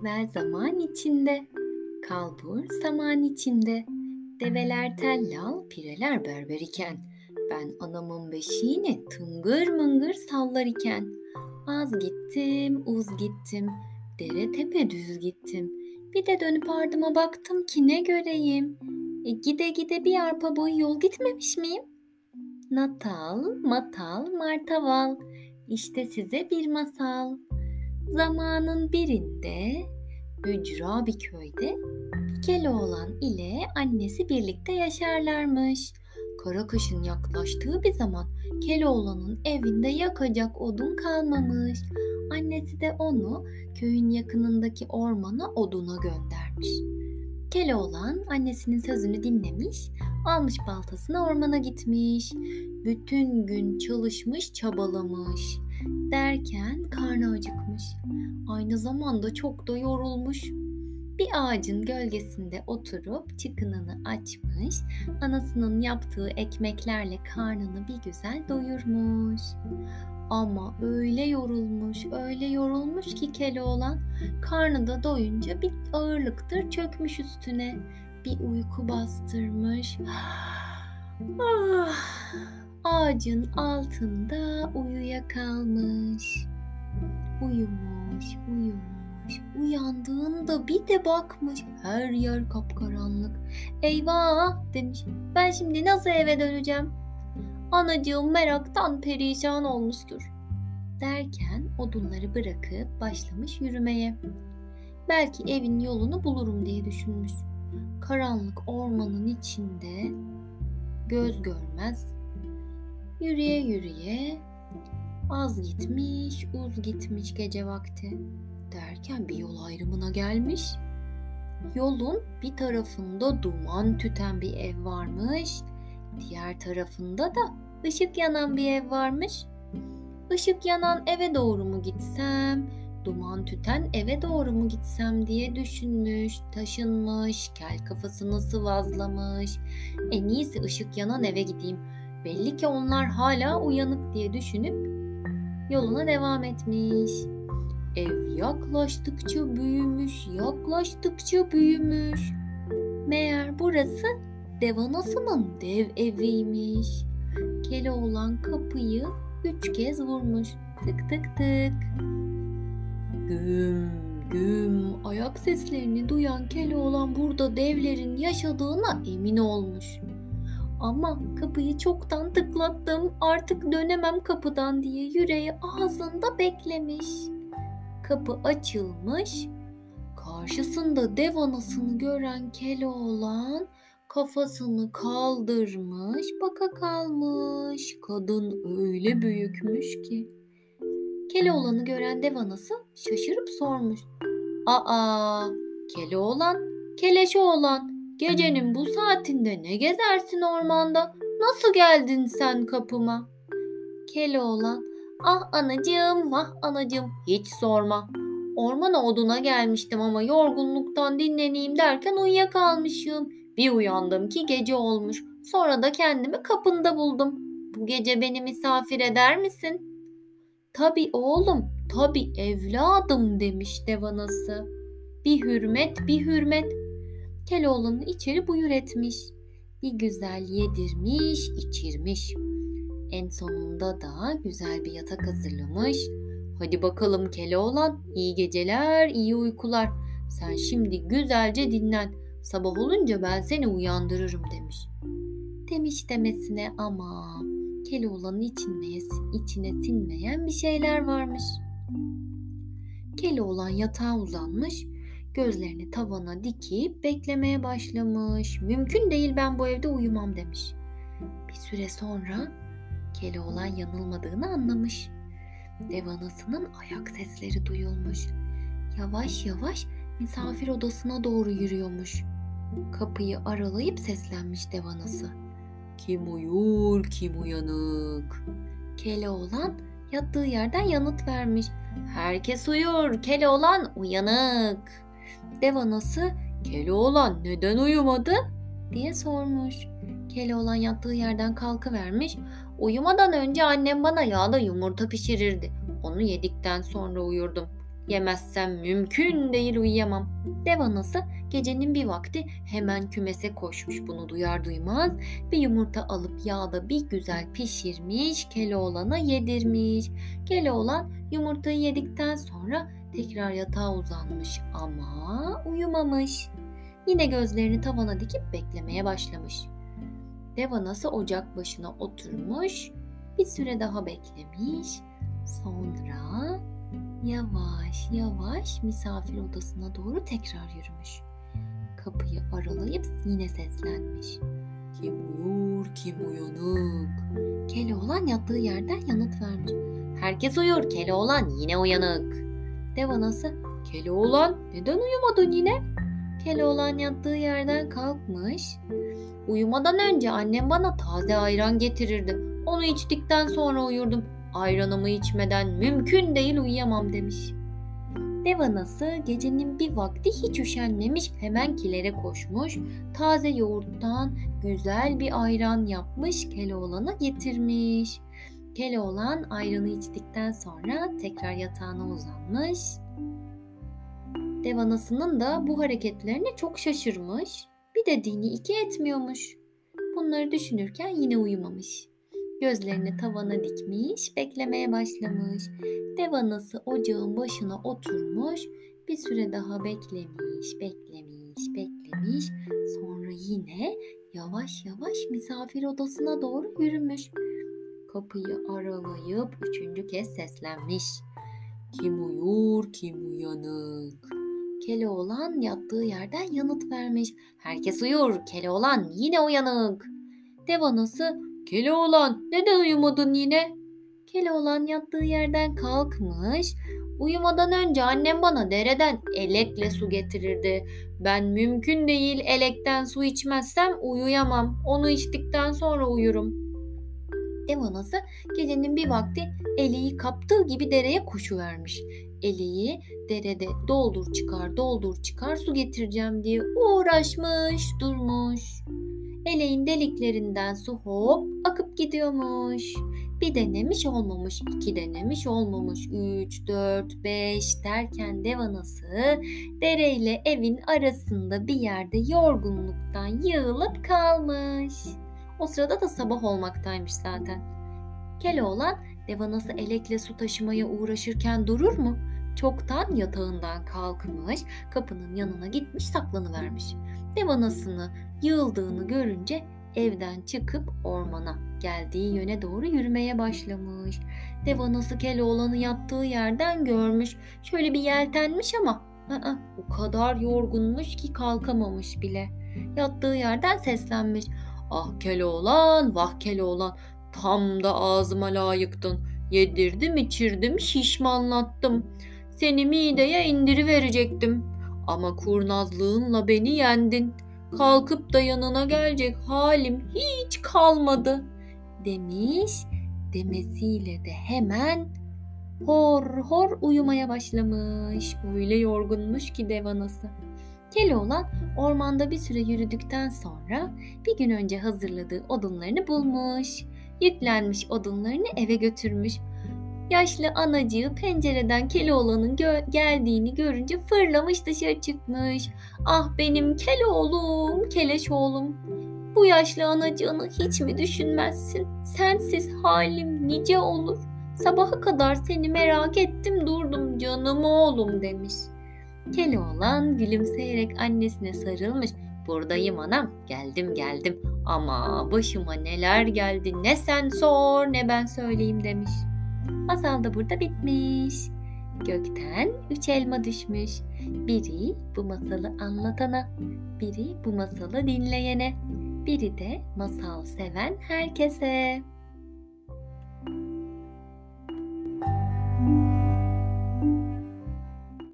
evvel zaman içinde, kalbur saman içinde. Develer tellal, pireler berber iken, ben anamın beşiğini tıngır mıngır sallar iken, az gittim, uz gittim, dere tepe düz gittim. Bir de dönüp ardıma baktım ki ne göreyim. E, gide gide bir arpa boyu yol gitmemiş miyim? Natal, matal, martaval, işte size bir masal. Zamanın birinde ücra bir köyde Keloğlan ile annesi birlikte yaşarlarmış. Kara kışın yaklaştığı bir zaman Keloğlan'ın evinde yakacak odun kalmamış. Annesi de onu köyün yakınındaki ormana oduna göndermiş. Keloğlan annesinin sözünü dinlemiş, almış baltasını ormana gitmiş. Bütün gün çalışmış, çabalamış. Derken karnı acıkmış. Aynı zamanda çok da yorulmuş. Bir ağacın gölgesinde oturup çıkınını açmış, anasının yaptığı ekmeklerle karnını bir güzel doyurmuş. Ama öyle yorulmuş, öyle yorulmuş ki Keloğlan karnı da doyunca bir ağırlıktır çökmüş üstüne. Bir uyku bastırmış. Ah, ağacın altında uyuyakalmış. Uyumuş, uyumuş. Uyandığında bir de bakmış her yer kapkaranlık. Eyvah demiş. Ben şimdi nasıl eve döneceğim? Anacığım meraktan perişan olmuştur. Derken odunları bırakıp başlamış yürümeye. Belki evin yolunu bulurum diye düşünmüş. Karanlık ormanın içinde göz görmez. Yürüye yürüye az gitmiş, uz gitmiş gece vakti. Derken bir yol ayrımına gelmiş. Yolun bir tarafında duman tüten bir ev varmış. Diğer tarafında da ışık yanan bir ev varmış. Işık yanan eve doğru mu gitsem, duman tüten eve doğru mu gitsem diye düşünmüş, taşınmış, kel kafasını sıvazlamış. En iyisi ışık yanan eve gideyim. Belli ki onlar hala uyanık diye düşünüp yoluna devam etmiş. Ev yaklaştıkça büyümüş, yaklaştıkça büyümüş. Meğer burası dev anasının dev eviymiş. Keloğlan kapıyı üç kez vurmuş. Tık tık tık. Güm güm ayak seslerini duyan Keloğlan burada devlerin yaşadığına emin olmuş. Ama kapıyı çoktan tıklattım artık dönemem kapıdan diye yüreği ağzında beklemiş. Kapı açılmış. Karşısında dev anasını gören Keloğlan kafasını kaldırmış, baka kalmış. Kadın öyle büyükmüş ki. Keloğlan'ı gören dev anası şaşırıp sormuş. Aa, Keloğlan, keleşi olan, gecenin bu saatinde ne gezersin ormanda? Nasıl geldin sen kapıma? Keloğlan, ah anacığım, vah anacığım, hiç sorma. Ormana oduna gelmiştim ama yorgunluktan dinleneyim derken uyuyakalmışım. Bir uyandım ki gece olmuş. Sonra da kendimi kapında buldum. Bu gece beni misafir eder misin? Tabi oğlum, tabi evladım demiş devanası. Bir hürmet, bir hürmet. Keloğlan'ı içeri buyur etmiş. Bir güzel yedirmiş, içirmiş. En sonunda da güzel bir yatak hazırlamış. Hadi bakalım Keloğlan, iyi geceler, iyi uykular. Sen şimdi güzelce dinlen. Sabah olunca ben seni uyandırırım demiş. Demiş demesine ama Keloğlan'ın içinmeye, içine sinmeyen bir şeyler varmış. Keloğlan yatağa uzanmış, gözlerini tavana dikip beklemeye başlamış. Mümkün değil ben bu evde uyumam demiş. Bir süre sonra Keloğlan yanılmadığını anlamış. Dev anasının ayak sesleri duyulmuş. Yavaş yavaş misafir odasına doğru yürüyormuş. Kapıyı aralayıp seslenmiş dev anası. Kim uyur, kim uyanık? Keloğlan yattığı yerden yanıt vermiş. Herkes uyur, Keloğlan uyanık. Dev anası, Keloğlan neden uyumadı? diye sormuş. Keloğlan yattığı yerden kalkıvermiş. Uyumadan önce annem bana yağda yumurta pişirirdi. Onu yedikten sonra uyurdum. Yemezsem mümkün değil uyuyamam. Dev anası gecenin bir vakti hemen kümese koşmuş bunu duyar duymaz. Bir yumurta alıp yağda bir güzel pişirmiş, Keloğlan'a yedirmiş. Keloğlan yumurtayı yedikten sonra tekrar yatağa uzanmış ama uyumamış. Yine gözlerini tavana dikip beklemeye başlamış. Dev anası ocak başına oturmuş, bir süre daha beklemiş. Sonra yavaş yavaş misafir odasına doğru tekrar yürümüş. Kapıyı aralayıp yine seslenmiş. Kim uyur, kim uyanık? Keloğlan yattığı yerden yanıt vermiş. Herkes uyur, Keloğlan yine uyanık. Dev anası, Keloğlan neden uyumadın yine? Keloğlan yattığı yerden kalkmış. Uyumadan önce annem bana taze ayran getirirdi. Onu içtikten sonra uyurdum. Ayranımı içmeden mümkün değil uyuyamam demiş. Dev anası gecenin bir vakti hiç üşenmemiş hemen kilere koşmuş. Taze yoğurttan güzel bir ayran yapmış Keloğlan'a getirmiş. Keloğlan ayranı içtikten sonra tekrar yatağına uzanmış. Dev anasının da bu hareketlerine çok şaşırmış. Bir dediğini iki etmiyormuş. Bunları düşünürken yine uyumamış. Gözlerini tavana dikmiş, beklemeye başlamış. Dev anası ocağın başına oturmuş, bir süre daha beklemiş, beklemiş, beklemiş. Sonra yine yavaş yavaş misafir odasına doğru yürümüş. Kapıyı aralayıp üçüncü kez seslenmiş. Kim uyur, kim uyanık? Keloğlan yattığı yerden yanıt vermiş. Herkes uyur, Keloğlan yine uyanık. Dev anası Keloğlan neden uyumadın yine? Keloğlan yattığı yerden kalkmış. Uyumadan önce annem bana dereden elekle su getirirdi. Ben mümkün değil elekten su içmezsem uyuyamam. Onu içtikten sonra uyurum. Dev anası gecenin bir vakti eleği kaptığı gibi dereye koşuvermiş. Eleği derede doldur çıkar doldur çıkar su getireceğim diye uğraşmış durmuş. Eleğin deliklerinden su hop akıp gidiyormuş. Bir denemiş olmamış, iki denemiş olmamış, üç, dört, beş derken dev anası dereyle evin arasında bir yerde yorgunluktan yığılıp kalmış. O sırada da sabah olmaktaymış zaten. Keloğlan dev anası elekle su taşımaya uğraşırken durur mu? Çoktan yatağından kalkmış, kapının yanına gitmiş saklanıvermiş. Dev anasını yığıldığını görünce evden çıkıp ormana geldiği yöne doğru yürümeye başlamış. Dev anası Keloğlan'ı yattığı yerden görmüş. Şöyle bir yeltenmiş ama ı-ı, o kadar yorgunmuş ki kalkamamış bile. Yattığı yerden seslenmiş. Ah Keloğlan, vah Keloğlan, tam da ağzıma layıktın. Yedirdim, içirdim, şişmanlattım. Seni mideye indiriverecektim. Ama kurnazlığınla beni yendin. Kalkıp da yanına gelecek halim hiç kalmadı demiş. Demesiyle de hemen hor hor uyumaya başlamış. Öyle yorgunmuş ki dev anası. Keloğlan ormanda bir süre yürüdükten sonra bir gün önce hazırladığı odunlarını bulmuş. Yüklenmiş odunlarını eve götürmüş. Yaşlı anacığı pencereden Keloğlan'ın gö- geldiğini görünce fırlamış dışarı çıkmış. Ah benim Keloğlum, Keleş oğlum. Bu yaşlı anacığını hiç mi düşünmezsin? Sensiz halim nice olur. Sabaha kadar seni merak ettim durdum canım oğlum demiş. Keloğlan gülümseyerek annesine sarılmış. Buradayım anam, geldim geldim. Ama başıma neler geldi ne sen sor ne ben söyleyeyim demiş. Masal da burada bitmiş. Gökten üç elma düşmüş. Biri bu masalı anlatana, biri bu masalı dinleyene, biri de masal seven herkese.